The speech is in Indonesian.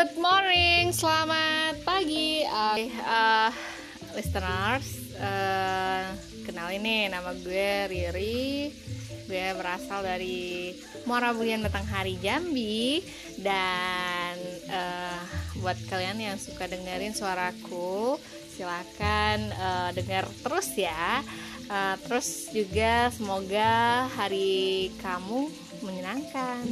Good morning, selamat pagi uh, uh, listeners. Eh, uh, kenal ini nama gue Riri. Gue berasal dari Muara Bulian Batanghari Jambi dan uh, buat kalian yang suka dengerin suaraku, silakan uh, dengar terus ya. Uh, terus juga semoga hari kamu menyenangkan.